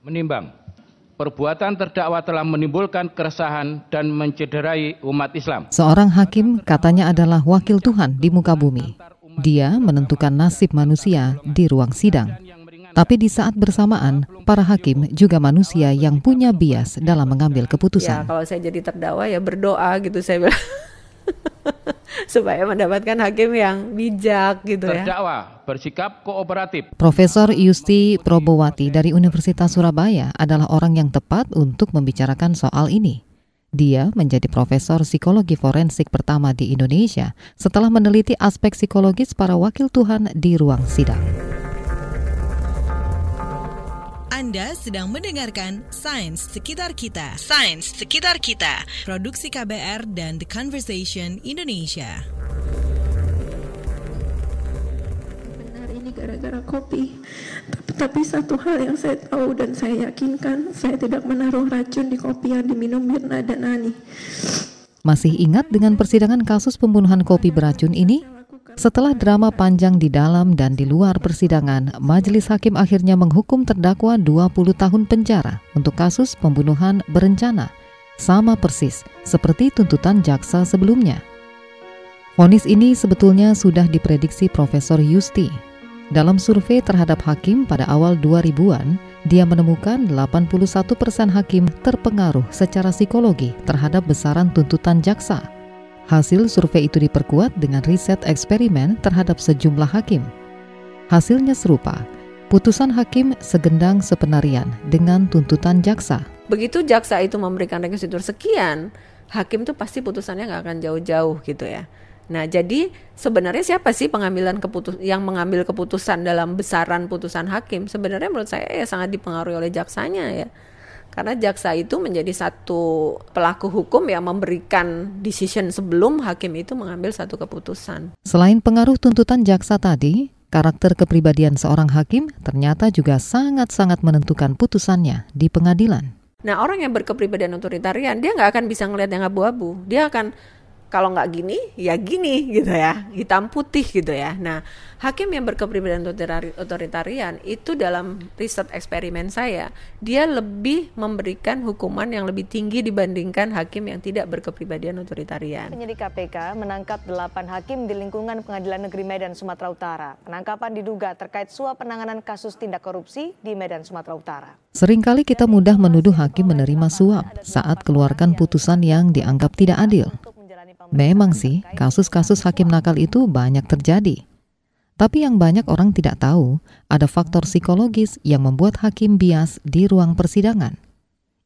Menimbang perbuatan terdakwa telah menimbulkan keresahan dan mencederai umat Islam. Seorang hakim katanya adalah wakil Tuhan di muka bumi. Dia menentukan nasib manusia di ruang sidang. Tapi di saat bersamaan, para hakim juga manusia yang punya bias dalam mengambil keputusan. Ya, kalau saya jadi terdakwa ya berdoa gitu saya bilang. Supaya mendapatkan hakim yang bijak gitu ya. Terdakwa bersikap kooperatif. Profesor Yusti Probowati dari Universitas Surabaya adalah orang yang tepat untuk membicarakan soal ini. Dia menjadi profesor psikologi forensik pertama di Indonesia setelah meneliti aspek psikologis para wakil Tuhan di ruang sidang. Anda sedang mendengarkan Sains Sekitar Kita. Sains Sekitar Kita. Produksi KBR dan The Conversation Indonesia. Benar ini gara-gara kopi. Tapi, tapi satu hal yang saya tahu dan saya yakinkan, saya tidak menaruh racun di kopi yang diminum Mirna dan Ani. Masih ingat dengan persidangan kasus pembunuhan kopi beracun ini? Setelah drama panjang di dalam dan di luar persidangan, majelis hakim akhirnya menghukum terdakwa 20 tahun penjara untuk kasus pembunuhan berencana, sama persis seperti tuntutan jaksa sebelumnya. Vonis ini sebetulnya sudah diprediksi Profesor Yusti. Dalam survei terhadap hakim pada awal 2000-an, dia menemukan 81 persen hakim terpengaruh secara psikologi terhadap besaran tuntutan jaksa Hasil survei itu diperkuat dengan riset eksperimen terhadap sejumlah hakim. Hasilnya serupa, putusan hakim segendang sepenarian dengan tuntutan jaksa. Begitu jaksa itu memberikan requisitur sekian, hakim tuh pasti putusannya nggak akan jauh-jauh gitu ya. Nah, jadi sebenarnya siapa sih pengambilan keputus yang mengambil keputusan dalam besaran putusan hakim? Sebenarnya menurut saya ya sangat dipengaruhi oleh jaksanya ya. Karena jaksa itu menjadi satu pelaku hukum yang memberikan decision sebelum hakim itu mengambil satu keputusan. Selain pengaruh tuntutan jaksa tadi, karakter kepribadian seorang hakim ternyata juga sangat-sangat menentukan putusannya di pengadilan. Nah orang yang berkepribadian otoritarian, dia nggak akan bisa ngelihat yang abu-abu. Dia akan kalau nggak gini ya gini gitu ya hitam putih gitu ya. Nah hakim yang berkepribadian otoritarian itu dalam riset eksperimen saya dia lebih memberikan hukuman yang lebih tinggi dibandingkan hakim yang tidak berkepribadian otoritarian. Penyidik KPK menangkap delapan hakim di lingkungan Pengadilan Negeri Medan Sumatera Utara. Penangkapan diduga terkait suap penanganan kasus tindak korupsi di Medan Sumatera Utara. Seringkali kita mudah menuduh hakim menerima suap saat keluarkan putusan yang dianggap tidak adil. Memang sih, kasus-kasus hakim nakal itu banyak terjadi. Tapi yang banyak orang tidak tahu, ada faktor psikologis yang membuat hakim bias di ruang persidangan.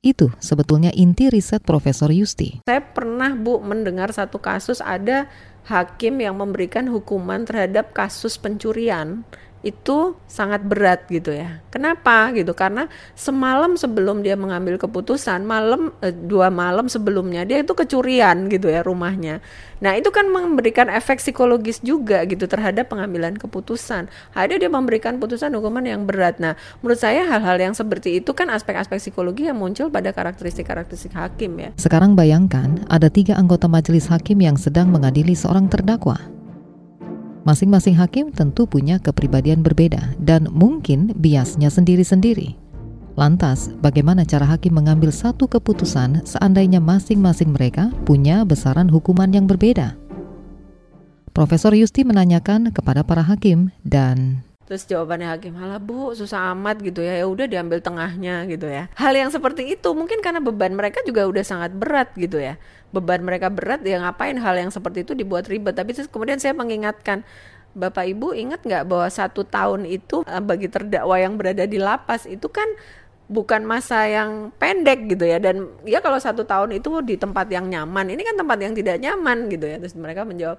Itu sebetulnya inti riset Profesor Yusti. Saya pernah Bu mendengar satu kasus ada hakim yang memberikan hukuman terhadap kasus pencurian itu sangat berat gitu ya. Kenapa gitu? Karena semalam sebelum dia mengambil keputusan, malam eh, dua malam sebelumnya dia itu kecurian gitu ya rumahnya. Nah itu kan memberikan efek psikologis juga gitu terhadap pengambilan keputusan. Ada dia memberikan putusan hukuman yang berat. Nah menurut saya hal-hal yang seperti itu kan aspek-aspek psikologi yang muncul pada karakteristik-karakteristik hakim ya. Sekarang bayangkan ada tiga anggota majelis hakim yang sedang mengadili seorang terdakwa. Masing-masing hakim tentu punya kepribadian berbeda dan mungkin biasnya sendiri-sendiri. Lantas, bagaimana cara hakim mengambil satu keputusan seandainya masing-masing mereka punya besaran hukuman yang berbeda? Profesor Yusti menanyakan kepada para hakim dan Terus jawabannya hakim, halah bu susah amat gitu ya, ya udah diambil tengahnya gitu ya. Hal yang seperti itu mungkin karena beban mereka juga udah sangat berat gitu ya. Beban mereka berat ya ngapain hal yang seperti itu dibuat ribet. Tapi kemudian saya mengingatkan, Bapak Ibu ingat nggak bahwa satu tahun itu eh, bagi terdakwa yang berada di lapas itu kan bukan masa yang pendek gitu ya dan ya kalau satu tahun itu di tempat yang nyaman ini kan tempat yang tidak nyaman gitu ya terus mereka menjawab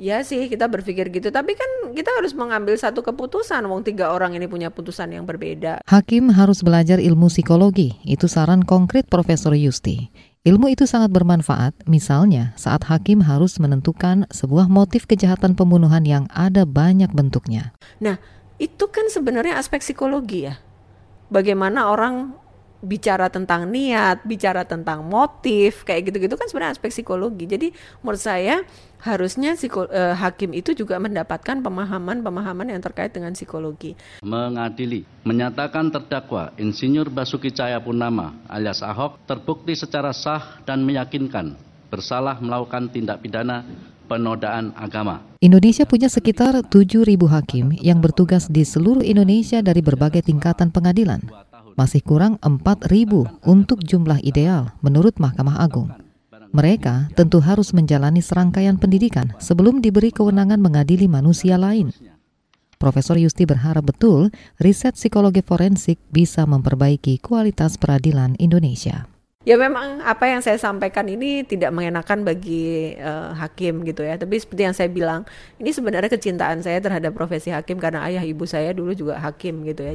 Ya sih kita berpikir gitu tapi kan kita harus mengambil satu keputusan wong tiga orang ini punya putusan yang berbeda. Hakim harus belajar ilmu psikologi, itu saran konkret Profesor Yusti. Ilmu itu sangat bermanfaat, misalnya saat hakim harus menentukan sebuah motif kejahatan pembunuhan yang ada banyak bentuknya. Nah, itu kan sebenarnya aspek psikologi ya. Bagaimana orang bicara tentang niat, bicara tentang motif, kayak gitu-gitu kan sebenarnya aspek psikologi. Jadi menurut saya harusnya psiko, eh, hakim itu juga mendapatkan pemahaman-pemahaman yang terkait dengan psikologi. Mengadili, menyatakan terdakwa Insinyur Basuki Cahayapurnama alias Ahok terbukti secara sah dan meyakinkan bersalah melakukan tindak pidana penodaan agama. Indonesia punya sekitar 7.000 hakim yang bertugas di seluruh Indonesia dari berbagai tingkatan pengadilan masih kurang 4.000 untuk jumlah ideal menurut Mahkamah Agung. Mereka tentu harus menjalani serangkaian pendidikan sebelum diberi kewenangan mengadili manusia lain. Profesor Yusti berharap betul riset psikologi forensik bisa memperbaiki kualitas peradilan Indonesia. Ya memang apa yang saya sampaikan ini tidak mengenakan bagi uh, hakim gitu ya. Tapi seperti yang saya bilang, ini sebenarnya kecintaan saya terhadap profesi hakim karena ayah ibu saya dulu juga hakim gitu ya.